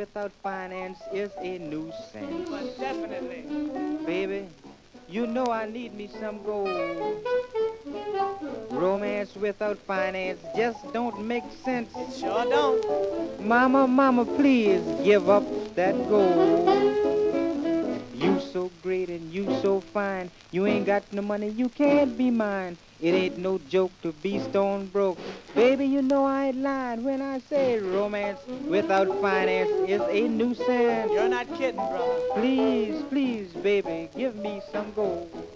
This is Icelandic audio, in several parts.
without finance is a nuisance. But definitely. Baby, you know I need me some gold. Romance without finance just don't make sense. It sure don't. Mama, mama, please give up that gold. You so great and you so fine. You ain't got no money, you can't be mine. It ain't no joke to be stone broke. Baby, you know I ain't lying when I say romance without finance is a nuisance. You're not kidding, brother. Please, please, baby, give me some gold.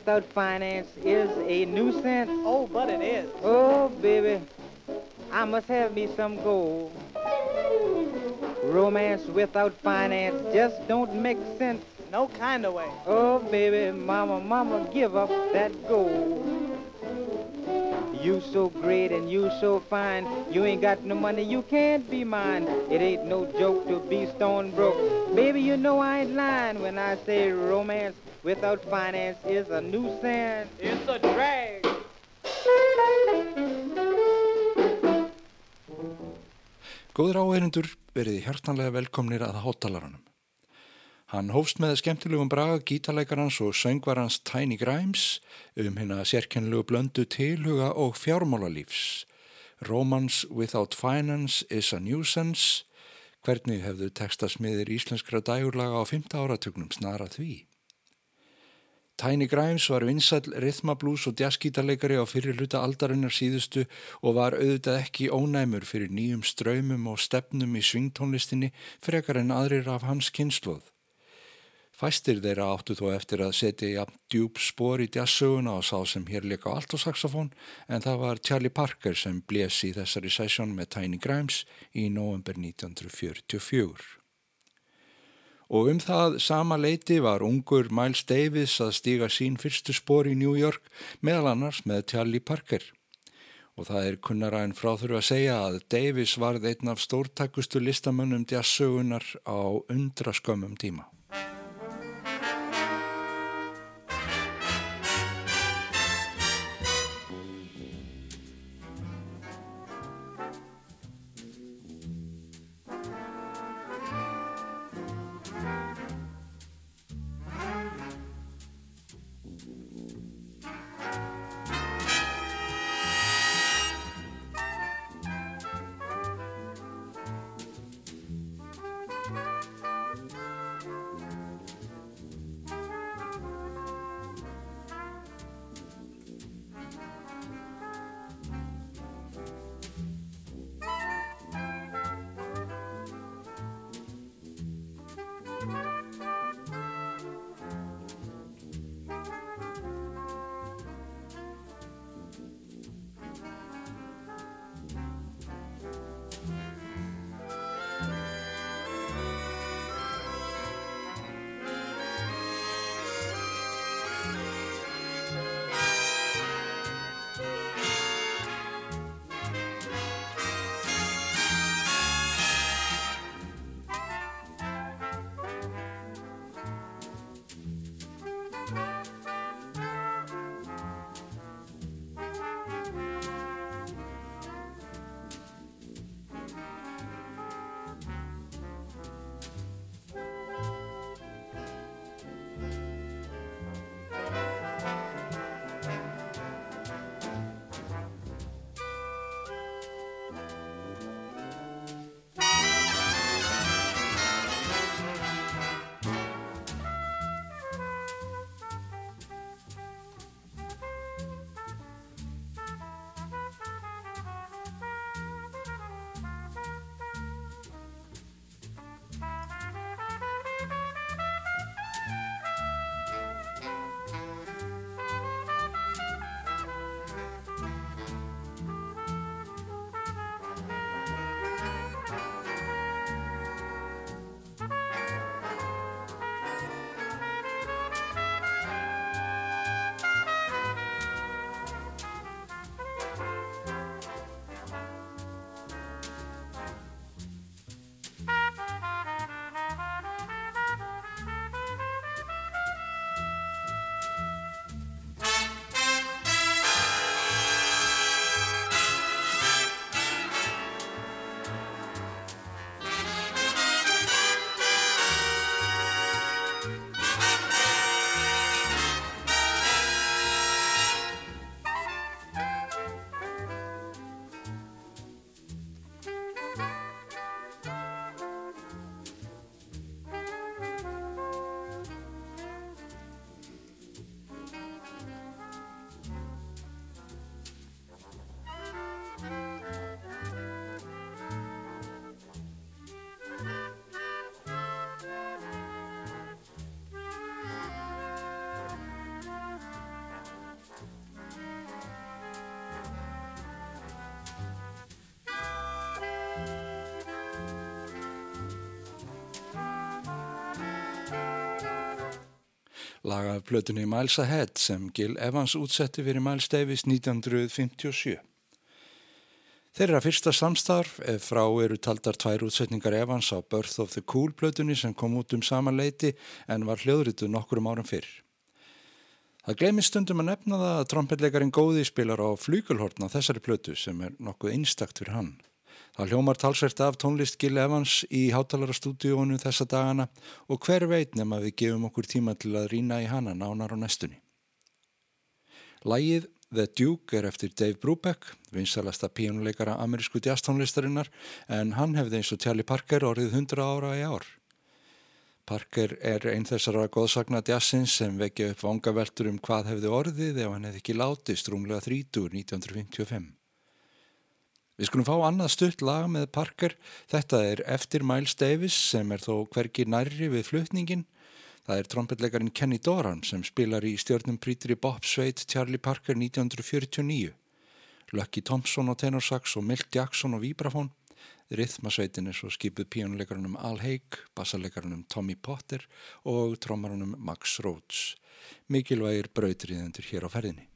Without finance is a nuisance. Oh, but it is. Oh, baby, I must have me some gold. Romance without finance just don't make sense. No kind of way. Oh, baby, mama, mama, give up that gold. You so great and you so fine. You ain't got no money, you can't be mine. It ain't no joke to be stone broke. Baby, you know I ain't lying when I say romance without finance is a nuisance. It's a drag. Góður áherindur veriði hjartanlega velkomnir að hátalarunum. Hann hófst með skemmtilegum braga gítarleikarans og söngvarans Tiny Grimes um hérna sérkennlegu blöndu tilhuga og fjármálalífs. Romance without finance is a nuisance. Hvernig hefðu textasmiðir íslenskra dægurlaga á 5. áratugnum snara því? Tiny Grimes var vinsall rithmablús og jazzgítarleikari á fyrir hluta aldarinnar síðustu og var auðvitað ekki ónæmur fyrir nýjum ströymum og stefnum í svingtónlistinni frekar en aðrir af hans kynsluð. Fæstir þeirra áttu þó eftir að setja jafn djúb spór í jazzsöguna og sá sem hér leika á altosaxofón en það var Charlie Parker sem blés í þessari sessjón með Tiny Grimes í november 1944. Og um það sama leiti var ungur Miles Davis að stíga sín fyrstu spór í New York meðal annars með Charlie Parker. Og það er kunnara en fráþurfa að segja að Davis varð einn af stórtækustu listamönnum jazzsögunar á undraskömmum tíma. Lagað plötunni Miles Ahead sem Gil Evans útsetti fyrir Miles Davis 1957. Þeirra fyrsta samstarf ef frá eru taldar tvær útsetningar Evans á Birth of the Cool plötunni sem kom út um sama leiti en var hljóðritu nokkur um árum fyrr. Það glemist stundum að nefna það að trompetleikarin góði spilar á flugulhortna þessari plötu sem er nokkuð einstakt fyrir hann. Það hljómar talsvert af tónlist Gil Evans í hátalarastúdíónu þessa dagana og hver veit nema við gefum okkur tíma til að rína í hana nánar á nestunni. Lægið The Duke er eftir Dave Brubeck, vinsalasta píjónuleikara amerísku jazztónlistarinnar en hann hefði eins og Charlie Parker orðið 100 ára í ár. Parker er einn þessara góðsagna jazzins sem vekja upp vangaveltur um hvað hefði orðið ef hann hefði ekki látið strúmlega 30 1955. Við skulum fá annað stutt lag með Parker. Þetta er eftir Miles Davis sem er þó hverki nærri við flutningin. Það er trompetleikarin Kenny Doran sem spilar í stjórnum prítri Bob Sveit Charlie Parker 1949. Lucky Thompson á tenorsax og Milt Jackson á vibrafón. Rithmasveitin er svo skipuð píjónuleikarunum Al Haig, bassarleikarunum Tommy Potter og trommarunum Max Rhodes. Mikilvægir brautriðendur hér á ferðinni.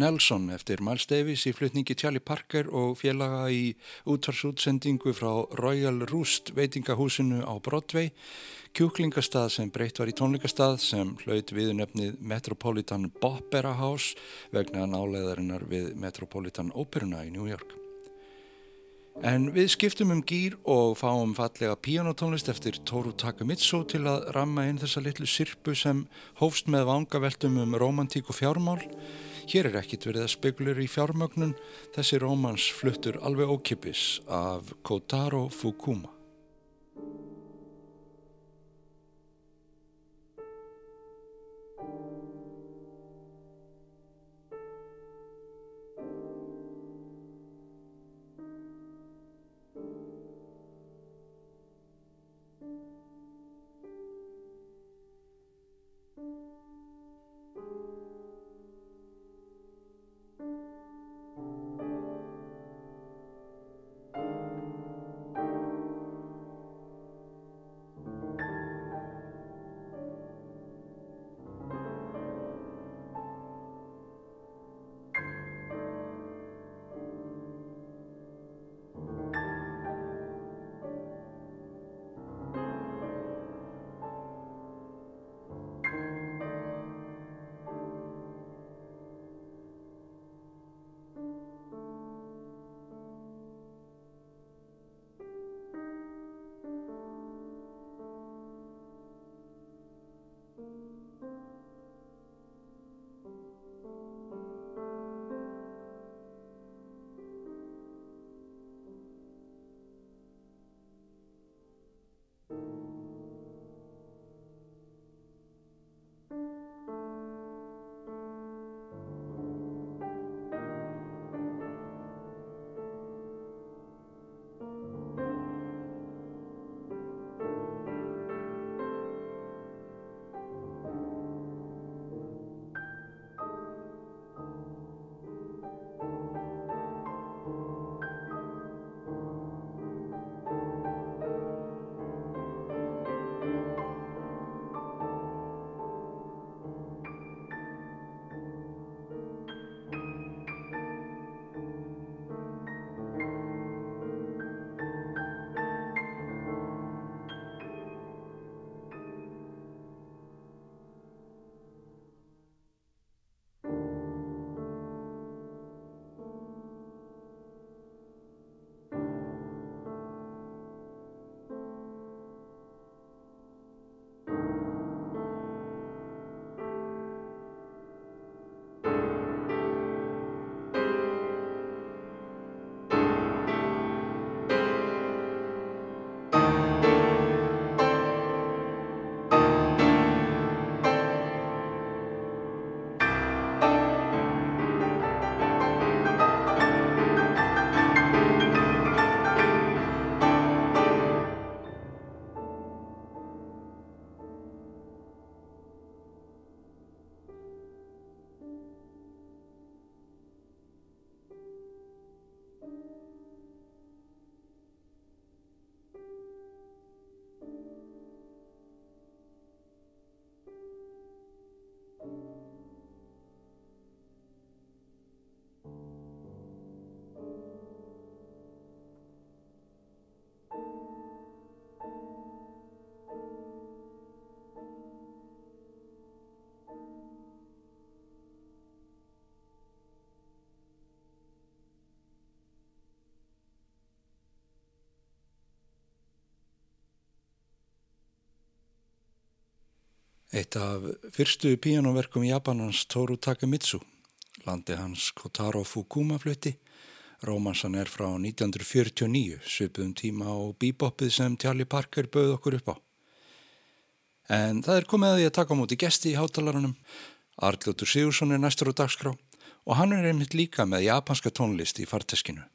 Nelson eftir Miles Davis í flutningi Charlie Parker og félaga í útvarsútsendingu frá Royal Roost veitingahúsinu á Broadway, kjúklingastað sem breytt var í tónleikastað sem hlaut viðnefnið Metropolitan Opera House vegna náleðarinnar við Metropolitan Operuna í New York. En við skiptum um gýr og fáum fallega píanotónlist eftir Toru Takamitsu til að ramma inn þessa litlu sirpu sem hófst með vangaveltum um romantík og fjármál. Hér er ekkit verið að spekulir í fjármögnun, þessi rómans fluttur alveg ókipis af Kotaro Fukuma. Eitt af fyrstu píjónuverkum Japanans Toru Takemitsu, landi hans Kotaro Fukuma flutti. Rómansan er frá 1949, svipum tíma á bíboppið sem Tjalli Parker bauð okkur upp á. En það er komið að því að taka á móti gesti í hátalarunum. Arljótur Sigursson er næstur á dagskrá og hann er einmitt líka með japanska tónlist í farteskinu.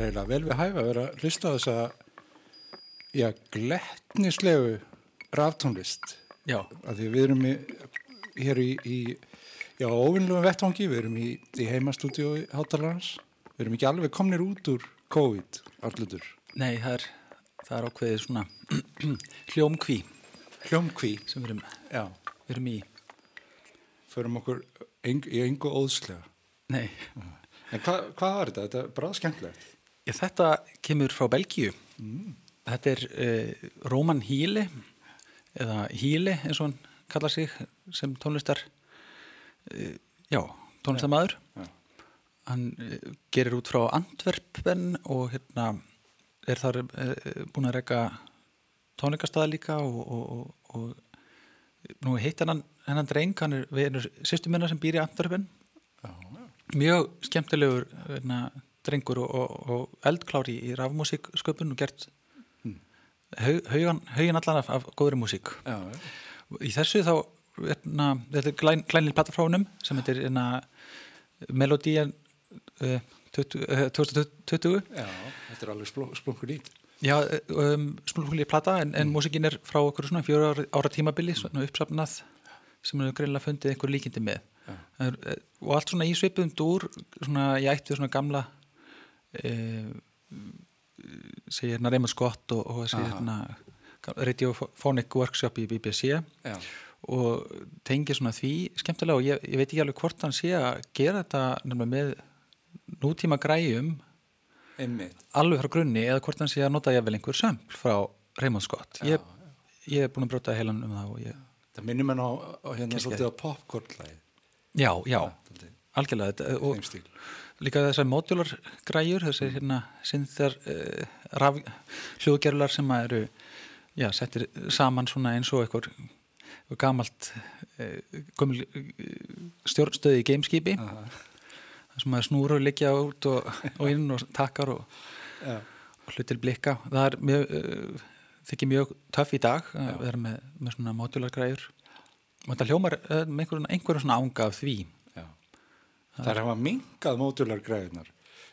Er eiginlega vel við hæfa að vera að hlusta á þessa já, glettnislegu raftónlist Já, af því við erum í, hér í, í já, óvinnlegum vettvangi, við erum í, í heimastúdíu hátalarans, við erum ekki alveg komnir út úr COVID, allutur, nei, það er, það er ákveðið svona hljómkví hljómkví, sem við erum, já, við erum í. förum okkur eng, í engu óðslega. Nei, En hva, hvað var þetta? Þetta er bara skemmtilegt. Þetta kemur frá Belgíu. Þetta er uh, Róman Híli eða Híli eins og hann kallar sig sem tónlistar uh, já, tónlistarmaður. Já. Hann uh, gerir út frá Antwerpen og hérna er þar búin að reyka tónleikastaða líka og, og, og, og nú heitt hann hennan dreng, hann er, við erum sýstum minna sem býr í Antwerpen Já, já. mjög skemmtilegur veitna, drengur og, og, og eldklári í rafmúsíksköpun og gert Mm. hau- haugan, haugan allan af, af góðri músík Já, já. í þessu þá veitna, þetta er glæn, frá honum sem heitir Melodían uh, 20, uh, 2020 Já, þetta er alveg splunkur nýtt. Já, um, smulfugli plata en, en músíkin er frá okkur svona fjóra ára, ára tímabili svona uppsafnað sem er greinlega fundið einhver líkindi með er, eh, og allt svona í svipum dúr svona ég ætti svona gamla segir hérna Raymond Scott og, og segir hérna Radiophonic Workshop í BBC Já, og tengir svona því skemmtilega og ég, ég veit ekki alveg hvort hann sé að gera þetta með nútíma græjum einmitt. alveg frá grunni eða hvort hann sé að nota jafnvel einhver sömpl frá Raymond Scott. Ég, ég er búin að brjóta heilan um það ég, Það minnir mér á, á hérna svolítið á popcornlæði. já, já, algjörlega þetta, og. Líka þessar modular græjur þessar hérna sinþar uh, raf, hljóðgerlar sem eru já, settir saman svona eins og eitthvað gamalt uh, gömul uh, stjórnstöði í gameskipi. Þar sem að snúru liggja út og, og inn og takkar og, og hlutir blikka. Það er mjög uh, þykir mjög töff í dag að vera með, með svona modular græjur. Og þetta hljómar með einhverjum, svona ánga af því. Það er hafa minkað mótular græðunar.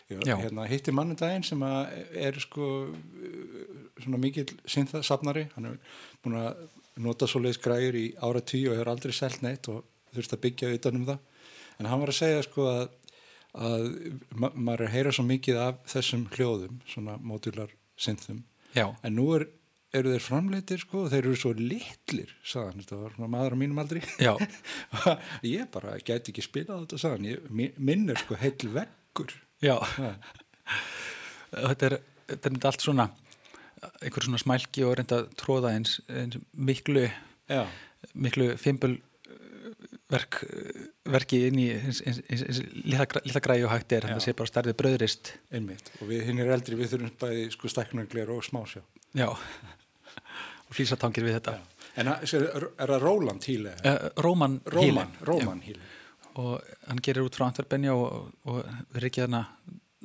Hérna, hitti mannu daginn sem að er sko svona mikill syntha-safnari. Hann er búin að nota svoleiðis græður í ára tíu og hefur aldrei selt neitt og þurft að byggja utan um það. En hann var að segja sko að, að ma maður er að heyra svo mikið af þessum hljóðum, svona mótular synthum. já, En nú er, eru þeir framleitir sko og þeir eru svo litlir, sagðan, þetta var maður á mínum aldri. já, ég bara gæti ekki spilað þetta sagðan, ég, mi- minn er sko heill veggur. já þetta er, þetta er allt svona einhver svona smælki og reynda að tróða eins, eins miklu Já, miklu fimbul verk, verki inn í litla græju hægt er, þetta Já. sé bara stærðið bröðrist einmitt. Og við hinn er eldri, við þurfum bæði sko stæknargler og smásjá. Já og flýsatangir við þetta En að- sér, er, er það Róland Híle? uh, Róman Híle. Róman Híle. Já. og hann gerir út frá Antwerpenja og, og við ekki þarna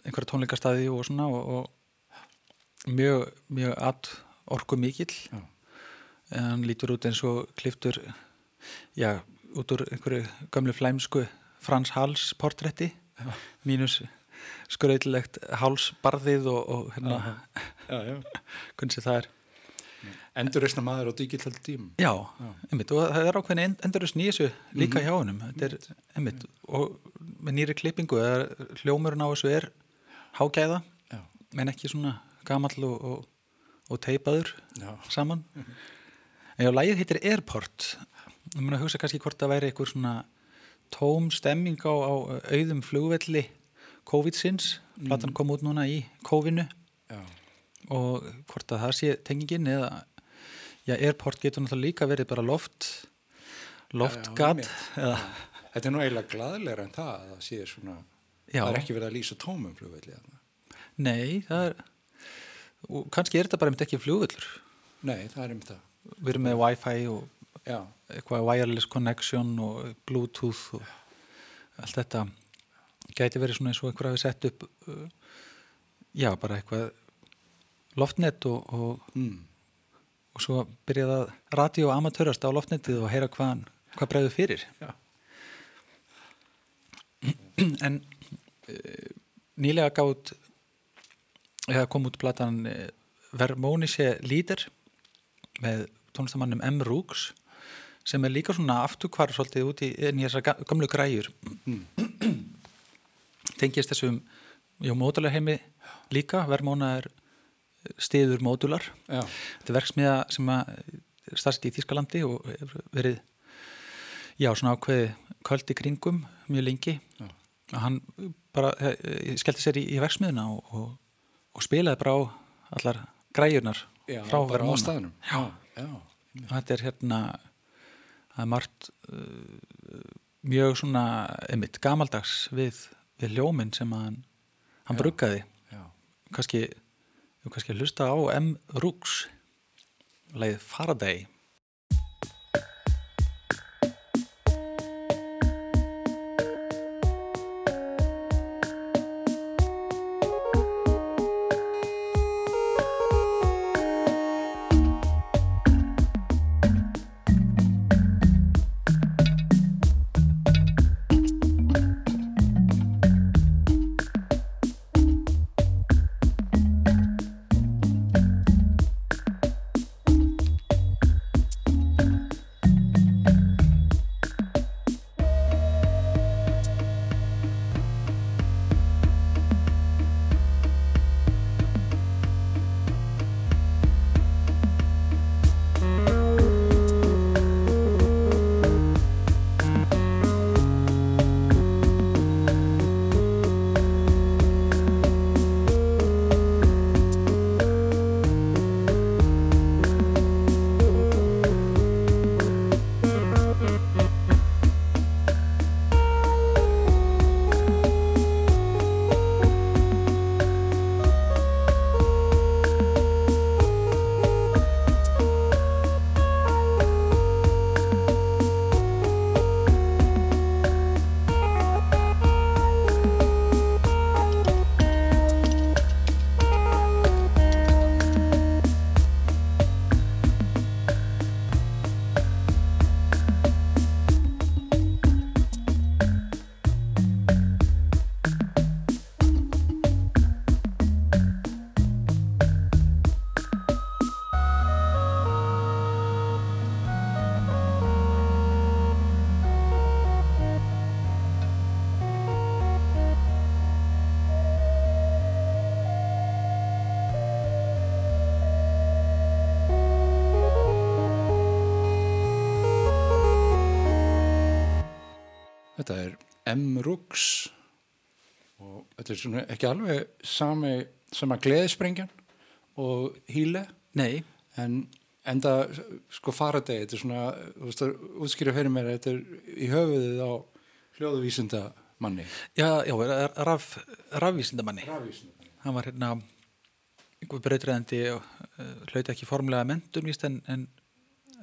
einhverja tónleikastæði og svona og, og mjög, mjög að orku mikill Já. en hann lítur út eins og kliftur já, út úr einhverju gömlu flæmsku Frans Hals portretti mínus skröðilegt hálsbarðið og, og hérna, já, já. hvernig það er. Endurreisna maður á digital tím. Já, einmitt, og það er ákveðin endurusn í þessu líka hjá honum. Þetta er, einmitt, og með nýri klippingu hljómurinn á þessu er hágæða, Já. en ekki svona gamall og, og, og teipaður Já. saman. En já, lagið heitir Airport. Ég mun að hugsa kannski hvort það væri einhver svona tóm stemming á, á auðum flugvelli COVID-sins, platan kom út núna í COVID-nu Já. Og hvort að það sé tengingin eða já, airport getur náttúrulega líka verið bara loft loftgat Þetta er nú eiginlega glaðlegra en það að það sé svona, já, það er ekki verið að lýsa tómum flugvelli. nei, það er og kannski er þetta bara einmitt ekki flugvöllur. Nei, það er um það. við erum með wifi og Já, eitthvað wireless connection og bluetooth og allt þetta. Gæti verið svona eins og einhver hafi sett upp uh, já, bara eitthvað loftnet og, og, mm. og svo byrjaði að radio amatörast á loftnetið og heyra hvað, hvað bregður fyrir Já. en uh, nýlega gátt kom út platan uh, Vermonische Líder með tónlistamannum M. Rooks sem er líka svona afturkvar svolítið út í þessar ga- gömlu græjur tengist þessum já, módular heimi líka Vermona er stiður módular Já, þetta er verksmiða sem starfst í Þískalandi og verið já, svona ákveði köld í kringum mjög lengi Já. hann bara eh, skellti sér í, í verksmiðuna og, og, og spilaði bara á allar græjurnar já frá bara á staðnum. Já. já. þetta er hérna það er margt uh, mjög svona einmitt gamaldags við, við ljóminn sem hann, hann Já. bruggaði já. Þú kannski að hlusta á M. Rooks leið Faraday er M. Rooks og þetta er svona ekki alveg sami sama gleðisprengjan og híle Nei, en enda sko Faraday, þetta er svona þú veist að útskýra fyrir mér þetta er í höfuðið á hljóðuvísinda manni. já, já, raf, rafvísindamanni Rafvísinda. hann var hérna einhver breytriðandi og uh, hlauti ekki formulega mentun víst en, en,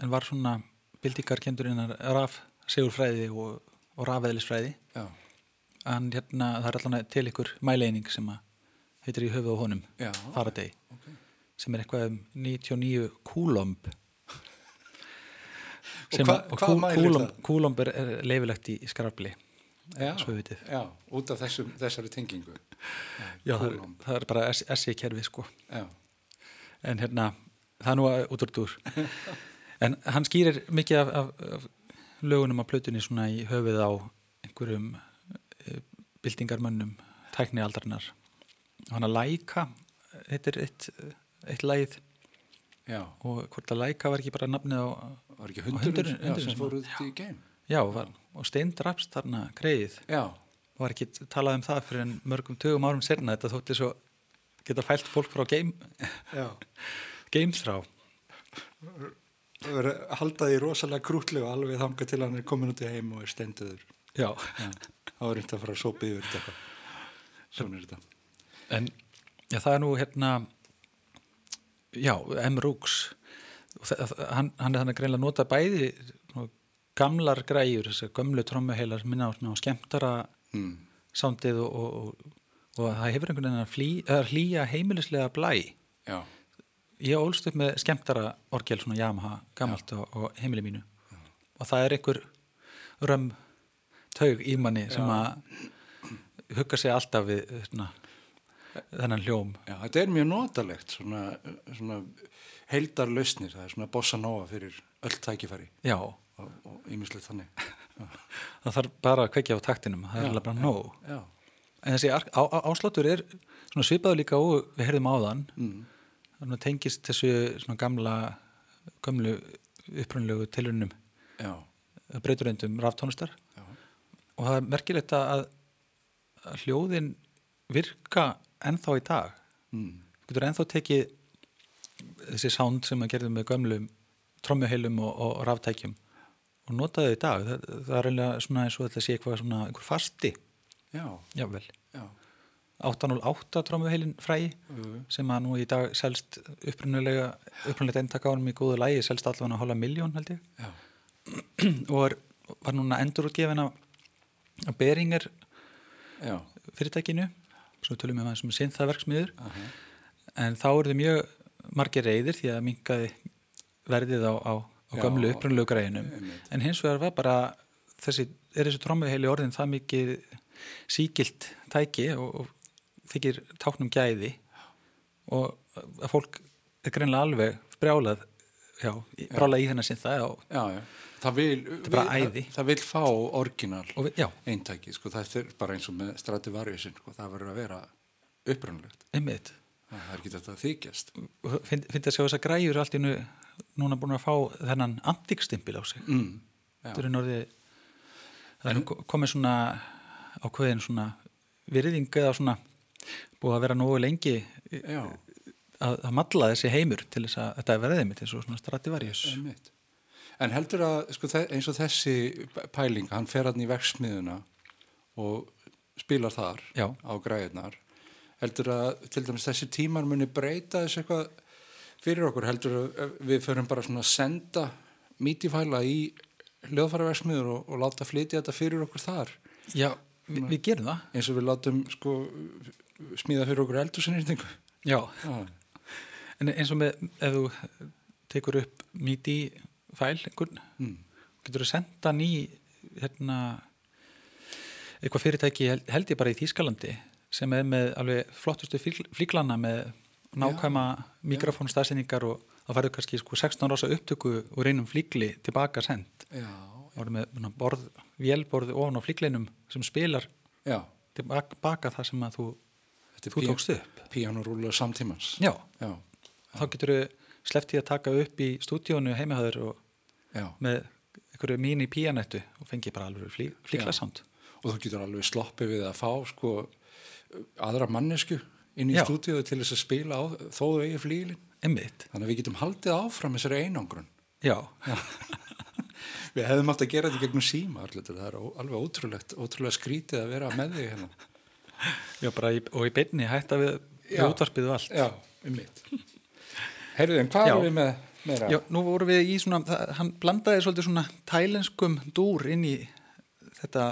en var svona bildingarkendur innan raf segulfræði og, og rafeðlisfræði. En hérna það er allan til ykkur mæleining sem heitir í höfuð á honum já, Faraday ok. sem er eitthvað um 99 kúlomb. Og sem hva- að- og hvað mælir kúlomb, það? kúlomb er, er leifilegt í skrafli já, já, út af þessum, þessari tengingu. Já, það, Coulomb. það er bara SI kerfi sko. Já, en hérna, það er nú að- út úr dúr. En hann skýrir mikið af, af, af lögunum á plötunni svona í höfuð á einhverjum e, byltingarmönnum tæknialdarinnar. Hann að læka þetta er eitt, eitt lægið já, og hvort að læka var ekki bara nafnið á var ekki hundurinn sem fór út í geim? Já, var, og steindrapst þarna greið já, var ekki talað um það fyrir mörgum tögum árum senna þetta þótti svo geta fælt fólk frá game, já. geimþrá að halda því rosalega krútlega alveg þanga til hann er komin út í heim og er stenduður já, já, þá er þetta að fara að sópa yfir þetta svona er þetta. En já, það er nú hérna já, M. Rooks. Hann, hann er þannig að greinlega nota bæði gamlar græjur, þessar gömlu trommuheilar minna á svona skemmtara mm. sándið og, og, og, og það hefur einhvern veginn að hlýja heimilislega blæ. Já, ég ólst upp með skemmtara orgel svona Yamaha, gamalt á, á heimili mínu. Og það er einhver römm taug í manni sem að hugga sig alltaf við svona, þennan hljóm. Já, þetta er mjög notalegt svona, svona heildar lausnir, það er svona bossa nova fyrir öll tækifæri. Já, og ýmislegt þannig. Það þarf bara að kveikja á taktinum það er alveg bara nóg. Já, en þessi á, á, ásláttur er svona svipaður líka og við heyrðum áðan. Mm. Þannig að tengist þessu svona gamla gamlu upprunlegu tilunum já, breyturendum raftónustar já, og það er merkilegt að, að hljóðin virka ennþá í dag. Mm. getur ennþá tekið þessi sound sem að gerðum með gömlum trommuheilum og, og ráftækjum og notaði í dag. Það, það er eiginlega svona eins og þetta sé eitthvað svona einhver fasti, já, jável já 808 trommuheilin frægi uh, sem að nú í dag selst upprunulega upprunulegt eintak á hann í góðu lægi selst allavega að hóla miljón held ég. Já, og er, var núna endurútgefin Beringer já. fyrirtækinu svo tölum við maður sem er sinnþaverksmiður aha, en þá eru þið mjög margir reyðir því að minkaði verðið á, á, á Já, gömlu upprunlegu græðinum en hins vegar var bara þessi, er þessi trommuheili orðin það mikið síkilt tæki og, og þykir táknum gæði og að fólk er greinlega alveg brjálað já, brjálað í þennan sinnþa og, já, já. Það vil, það, það vil fá orginal eintæki, sko, það er bara eins og með Stradivariusin, sko, það verður að vera upprannlegt, það er ekki þetta að þykjast. Finn, finn að sjá þess að græjur allt í nu núna búin að fá þennan antikstimpil á sig? Mm. Þetta er norði það er nú komið svona ákveðin svona virðing eða svona búið að vera nógu lengi já, að, að malla þessi heimur til þess að þetta er verðið mitt eins og svona Stradivarius. Einmitt. En heldur að, sko, eins og þessi pæling, hann fer hann í verksmiðuna og spilar þar Já. á græðunar heldur að til dæmis þessi tímar muni breyta þessu eitthvað fyrir okkur? Heldur að við förum bara svona að senda mítifæla í hljóðfæraverksmiður og, og láta flytja þetta fyrir okkur þar? Já, vi, við gerum það. eins og við látum sko smíða fyrir okkur eldursinnýrtingu Já, Já, en eins og með ef þú tekur upp MIDI fæl einhvern, mm. getur þú senda ný hérna eitthvað fyrirtæki held, ég bara í Þýskalandi sem er með alveg flottustu flík- flíklana með nákvæma mikrofónstafsendingar og það færðu kannski sko 16 rása upptöku úr einum flíkli tilbaka send. Já, það voru með borð, vélborð ofan á flíklinum sem spilar já. tilbaka það sem að þú, þú tókst upp? píanórúla samtímans. Já, já, þá getur sleppt í að taka upp í stúdíónu já. með einhverju mín í píanettu og fengi bara alveg flí, flíklasánd og þú getur alveg sloppið við að fá sko aðra mannesku inn í Já. stúdíu til þess að spila á þó þau eigi flílin einmitt, þannig að við getum haldið áfram þessari einangrun. Já, við hefðum átt að gera þetta gegnum síma allir. það er alveg ótrúlegt, ótrúlega skrítið að vera með þig hérna já bara í, og í beinni hætta við, við Já. útvarpið og allt. Já, um mitt heyrðu, en hvað erum við með meira? Já, nú vorum við í svona, það, hann blandaði svolítið svona tælenskum dúr inn í þetta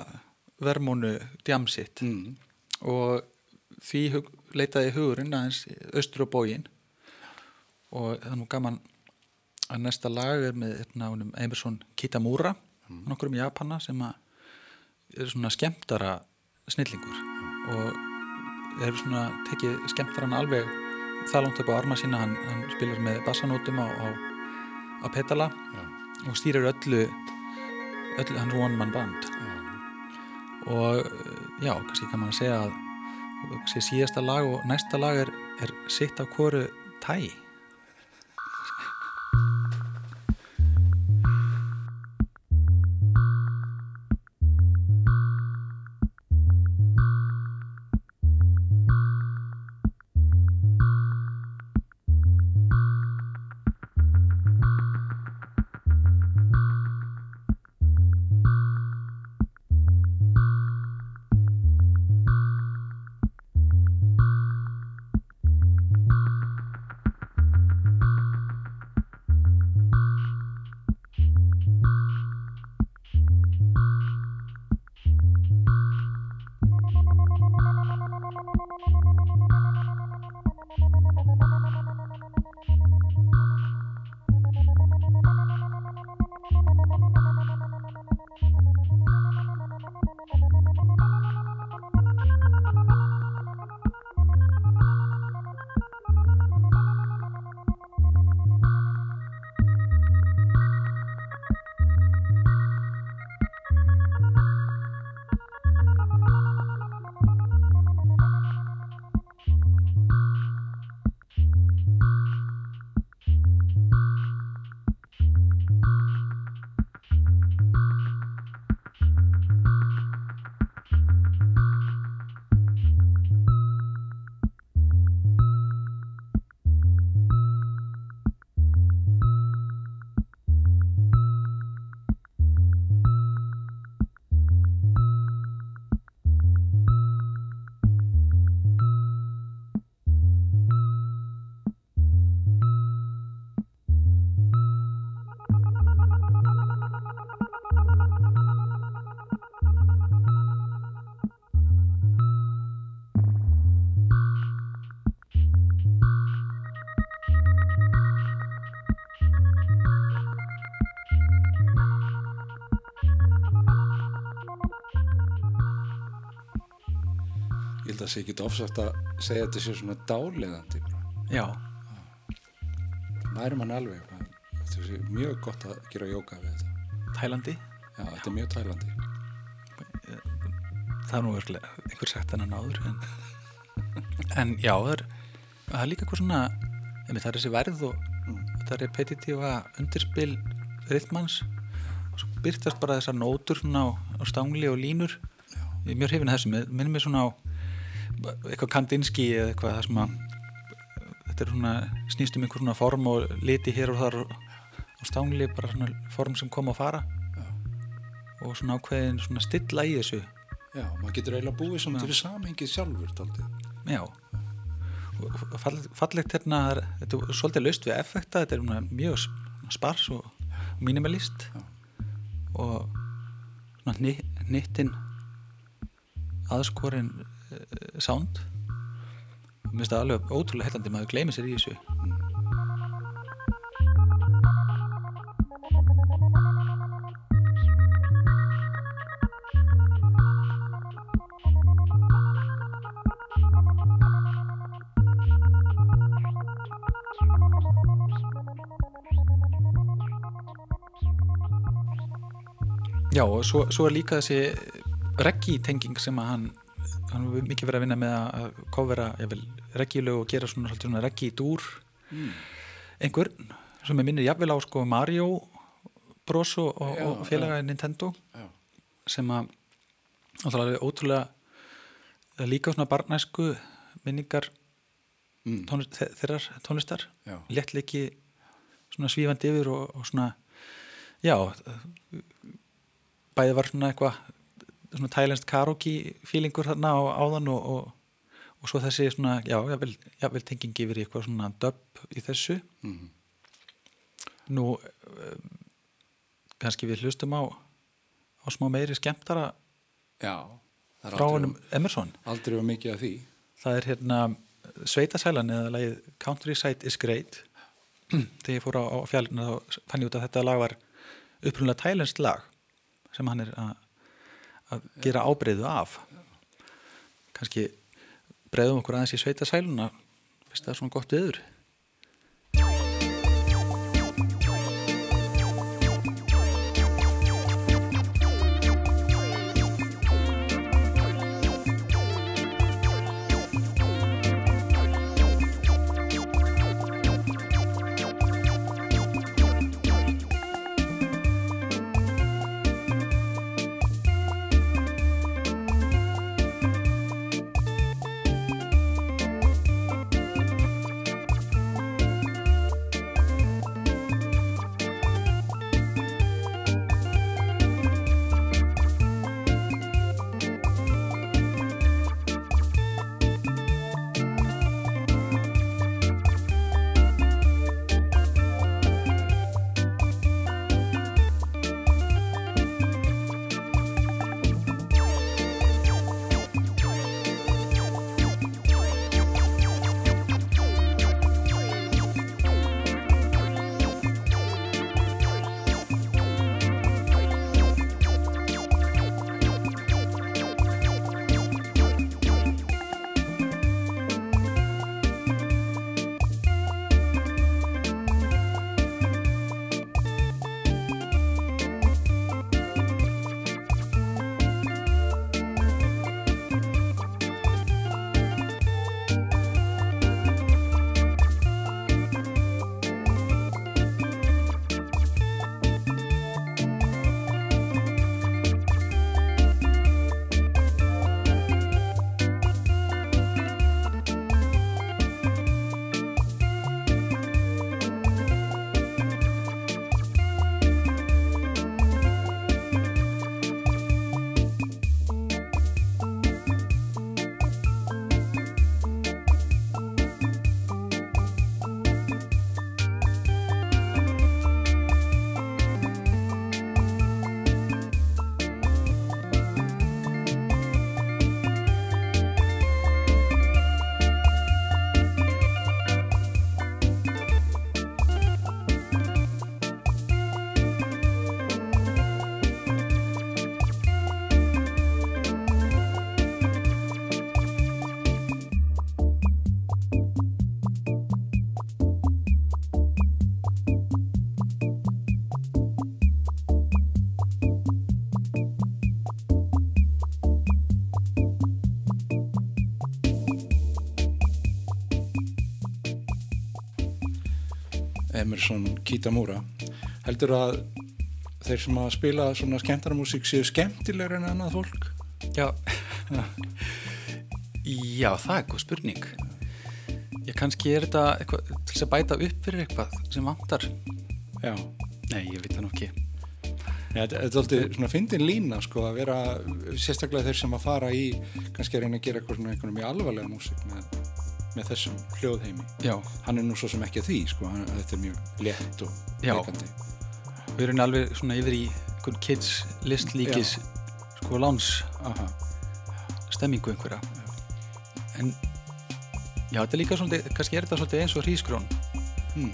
vermónu djamsitt mm. og því hug, leitaði hugurinn aðeins austur á bógin og það er nú gaman að næsta lag er með náunum Emerson Kitamura nokkur um Japana sem að er svona skemmtara snillingur og er svona tekið skemmtaran alveg það langt upp á arma sína. Hann, hann spilar með bassanótum á, á, á petala Já. og stýrir öllu öllu, hann er one man band. Og eh, já, kannski kann man að segja að síðasta lag og næsta lag er, er sitt af hvoru tæ það sé ekki ofsagt að segja að þetta sé svona dáleðandi bara. já, Næri mann alveg. sé mjög gott að gera jóka við þetta. Tælandi Já, þetta er mjög tælandi. það er nú örgulega einhver sagt hennan áður en, en já, það er, það er líka eitthvað svona einmitt, það er þessi verð og það er repetitífa undirspil rithmans og svo byrtast bara þessar nótur svona á, á stangli og línur ég er mjög hrifin að þessu, minnir mér svona á eitthvað kandinski eða eitthvað það sem að þetta er svona, snýst um einhver svona form og liti hér og þar og, og stangli bara svona form sem kom að fara. Og svona ákveðin svona stilla í þessu. Já, maður getur eiginlega búið svona til samhengið sjálfur taldið. Já. Og fall, fallegt hérna þetta er svolítið laust við effekta þetta er svona mjög spars og minimalist Já. og svona hni- hnittin aðskorin uh, sound. Mér finnst það alveg ótrúlega heillandi maður gleymi sér í þessu. Já og svo, svo er líka þessi reggi tenging sem að hann hann hefur mikið verið að vinna með að kofera reggilög og gera svona, svona reggi dúr Mm. einhver sem er minnir jafnvel á sko Mario Bros og, og, Já, og félaga Nintendo Já. sem að ótrúlega líka svona barnæsku minningar Mm. tónlist, þe- þeirrar tónlistar Já. léttleiki svona svífandi yfir og, og svona já bæði var svona eitthvað svona tælenst karaoke feelingur þarna á áðan og, og, og svo þessi svona, já, jável, jável tengingi yfir eitthvað svona dub í þessu Mm. nú um, kannski við hlustum á á smá meiri skemmtara Já, það er aldrei, aldrei var mikið af því. það er hérna Sveitasælan eða lagið Countryside is Great þegar ég fór á, á fjallina þá fann ég út að þetta lag var upprunlega tælenskt lag sem hann er að, að gera ábreyðu af. Kannski breyðum okkur aðeins í Sveitasæluna fyrst það er svona gott viður Emerson Kitamura heldur að þeir sem að spila svona skemmtarmúsík séu skemmtilegur en annað fólk? Já. Já, það er góð spurning. Já, kannski er þetta eitthvað, til þess að bæta upp fyrir eitthvað sem vantar? Já, Nei, ég veit það Já, þetta er alltaf svona fyndin lína sko að vera sérstaklega þeir sem að fara í kannski að reyna að gera eitthvað svona einhvern mjög alvarlega músík með, með þessum hljóðheimi. Já, hann er nú svo sem ekki að því sko. Hann, þetta er mjög létt og Já. leikandi. Við erum alveg svona yfir í kids list líkis sko láns Aha. stemmingu einhverja. En já, þetta er líka svolítið, kannski er þetta svolítið eins og hrísgrón Hmm.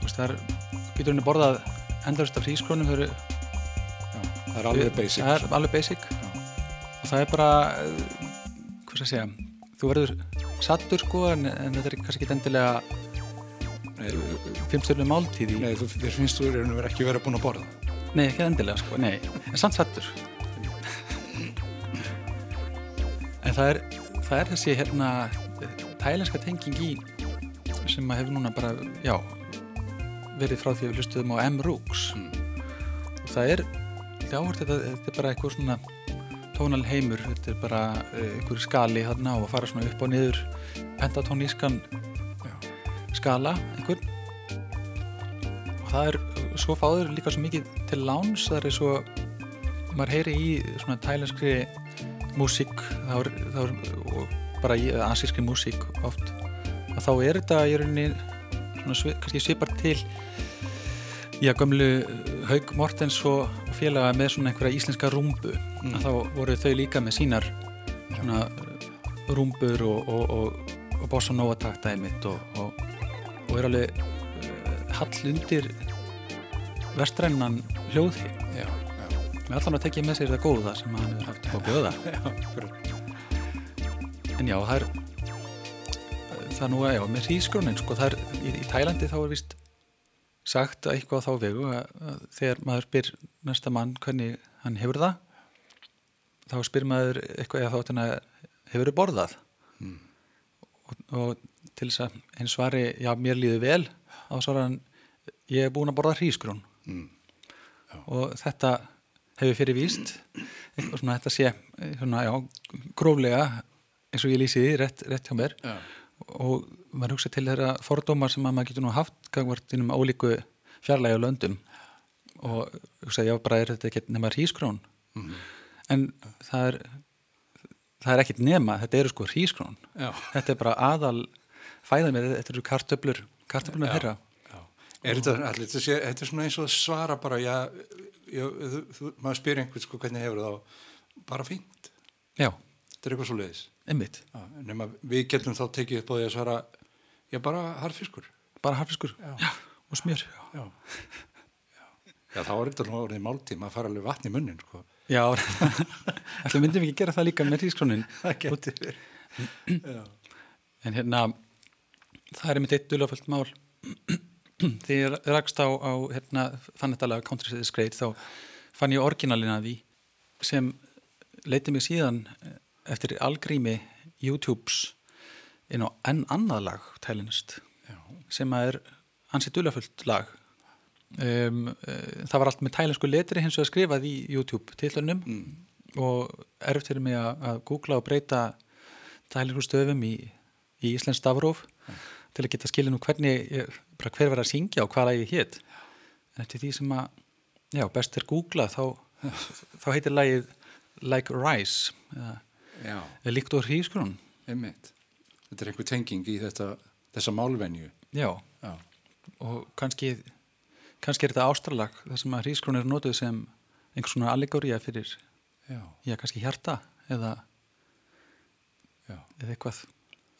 Þú veist, það er, getur henni borðað endurist af hrísgrónum þau eru Já, það er alveg basic. það er alveg basic. Já. og það er bara eh, hvað skal ég segja? Þú verður sattur sko en, en þetta er kannski ekki endilega Nei, fimmstjörnum máltíð í nei þú, þér finnst þú ekki verið búin að borða. Nei, ekki endilega sko, nei, en samt sattur en það er það er þessi hérna tælenska tenging í sem að hefur núna bara, já verið frá því að við hlustuðum á M-Rooks Mm. og það er þjáhvert þetta, þetta er bara eitthvað svona tónal heimur, þetta er bara eh, einhver skali þarna og að fara svona upp og niður pentatónískan skala einhvern. Og það er, svo fáður líka svo mikið til láns, það er svo maður heyri í svona tælenskri músík og bara í asískri músík oft, að þá er þetta í rauninni svona svipar til já, gömlu Haug Mortens og félaga með svona einhverja íslenska rúmbu Mm. þá voru þau líka með sínar svona rúmbur og, og, og, og bossa nova taktaði mitt og, er alveg uh, hall undir vestrænan hljóði með allan að tekja með sér það góða sem hann hefur haft. Á bjóða. En já, það er það nú að, já, með hrísgrónin sko, það er, í, í Tælandi þá er vist sagt eitthvað á þá vegu að, þegar maður spyr næsta mann hvernig hann hefur það þá spyr maður eitthvað eða þá hefur þið borðað? Mm. og, og til þess að einn svari, já, mér líður vel þá svarar hann, ég er búin að borða hrísgrón Mm. og þetta hefur fyrir víst eitthvað svona þetta sé svona, já, gróflega eins og ég lýsi því rétt, rétt hjá mér. Já, og maður hugsa til þeirra fordómar sem að maður getur nú haft gangvart innum ólíku fjarlægi og löndum og hugsa, já, bara er þetta ekki nema hrísgrón Mhm. en það er það er ekkit nema, þetta eru sko hrísgrón já, þetta er bara aðal fæða mér, þetta eru kartöflur kartöflurna Já. þeirra. Er þetta, allir, þetta, sé, þetta er svona eins og svara bara, já, já þú, þú, maður spyr einhvern sko hvernig hefur þá, bara fínt. já, Þetta er eitthvað svo leiðis. Einmitt, Já, við getum þá tekið upp á því að svara, já, bara harfiskur. bara harfiskur Já. og smjör Já. Já. Þá er þetta nú orðið máltíma að fara alveg vatn í munnin, sko. Já, ætlum myndum við ekki gera það líka með. Já. en hérna það er mitt eitt dulaföld mál því ég rakst á, á hérna, fann þetta lag Country Says Great þá fann ég orginalina því sem leiti mig síðan eftir algrími YouTubes inn á enn annað lag tælinist Já. sem er ansi dulafullt lag um, uh, það var allt með tælensku letri hins vegar skrifað í YouTube tillunum Mm. og erfitt fyrir mig að, að googla og breyta tælensku stöfum í, í Íslands stafróf til að geta skilja nú hvernig ég, hver var að syngja og hvað lagið hétt en eftir því sem að já, best er googlað þá, þá heitir lagið Like Rice eða, Eða líkt og hrísgrún einmitt. Þetta er einhver tenging í þetta, þessa málvenju. já, Já. og kannski kannski er þetta ástralag þar sem að hrísgrún er notuð sem einhvers svona allegória fyrir, Já. já, kannski hjarta eða, Já. eða eitthvað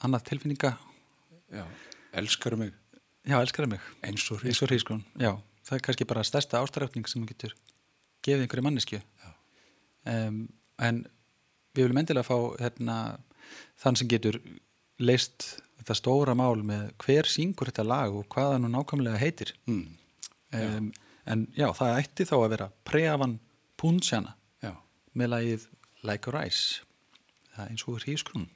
annað tilfinninga Já. Elskar mig já, elskar mig, eins og hrísgrún já, það er kannski bara stærsta ástrafning sem þú getur gefið einhverju mannesku um, en við viljum endilega fá hérna, þann sem getur leist þetta stóra mál með hver syngur þetta lag og hvað það nú nákvæmlega heitir Mm. um, en já, það ætti þá að vera Preavan Punchana Já. með lagið Like a Rice það er eins og hrísgrún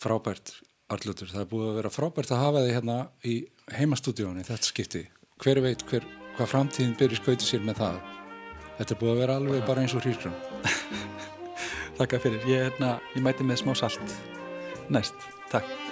Frábært, Arljótur. Það er búið að vera frábært að hafa þig hérna í heimastúdíónu þetta skipti. Hver veit hver, hvað framtíðin byrja skauti sér með það. Þetta er búið að vera alveg bara eins og hrísgrun. Þakka fyrir, ég, hérna, ég mæti með smá salt næst, takk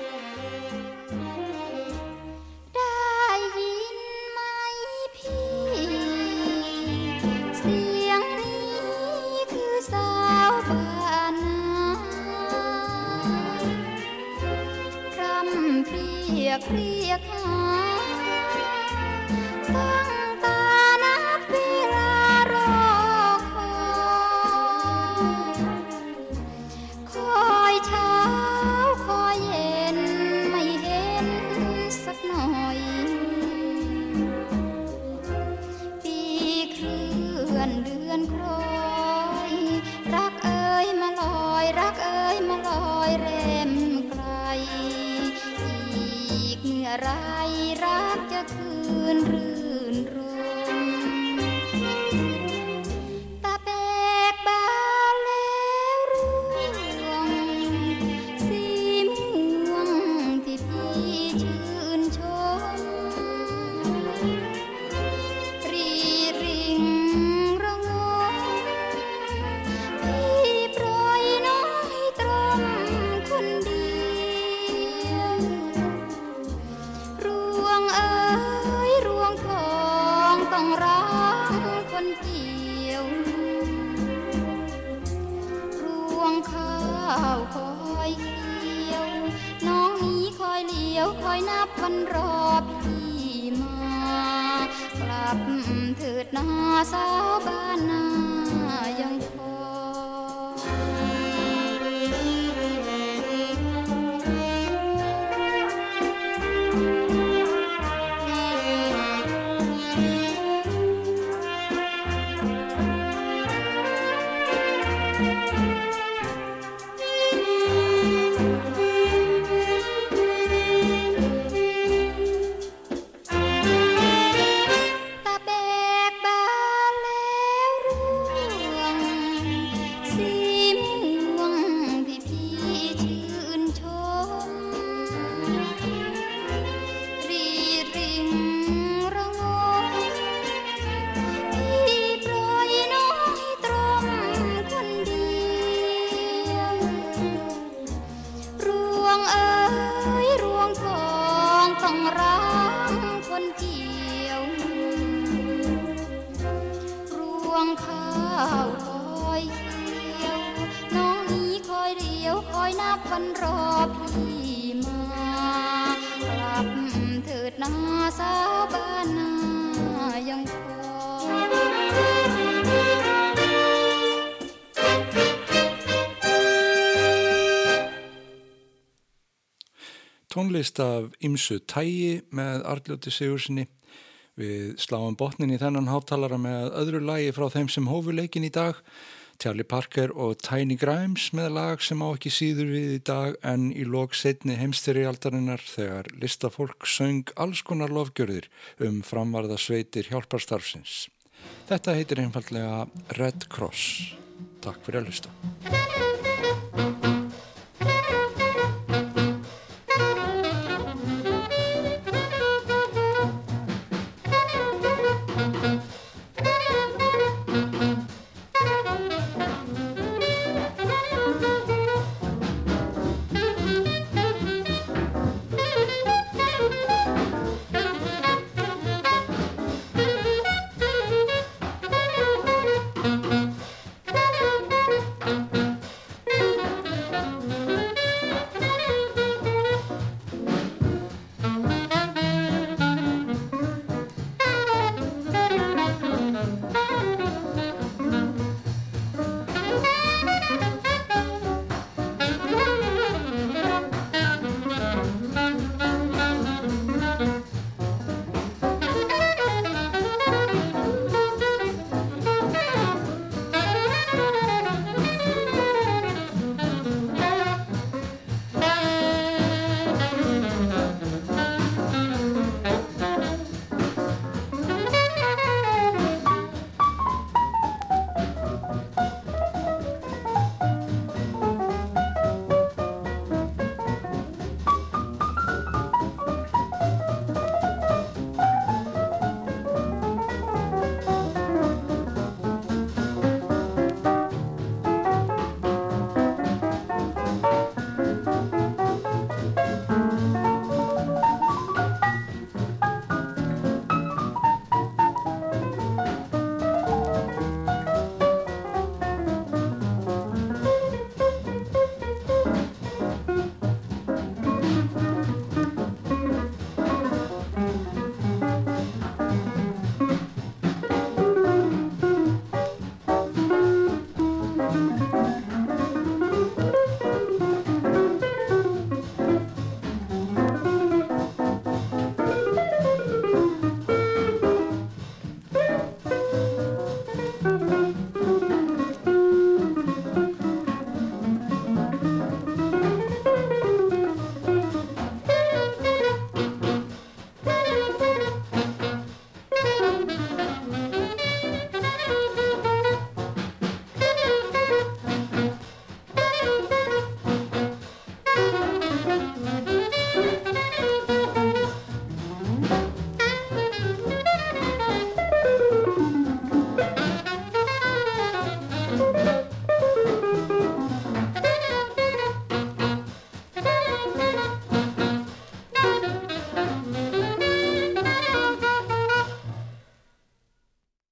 าวคอยเคี้ยว น้องนี้คอยเลี้ยว คอยนับวันรอพี่มา กลับเถิดนาสาวบ้านนายังคอ tónlist af Ymsu Tægi með Arljóti Sigursinni. Við sláum botnin í þennan háttalara með öðru lagi frá þeim sem hófu leikin í dag, Charlie Parker og Tiny Grimes með lag sem á ekki síður við í dag en í lok setni heimstyrjaldarinnar þegar listafólk söng alls konar lofgjörðir um framvarða sveitir hjálparstarfsins. Þetta heitir einfallega Red Cross. Takk fyrir að lusta.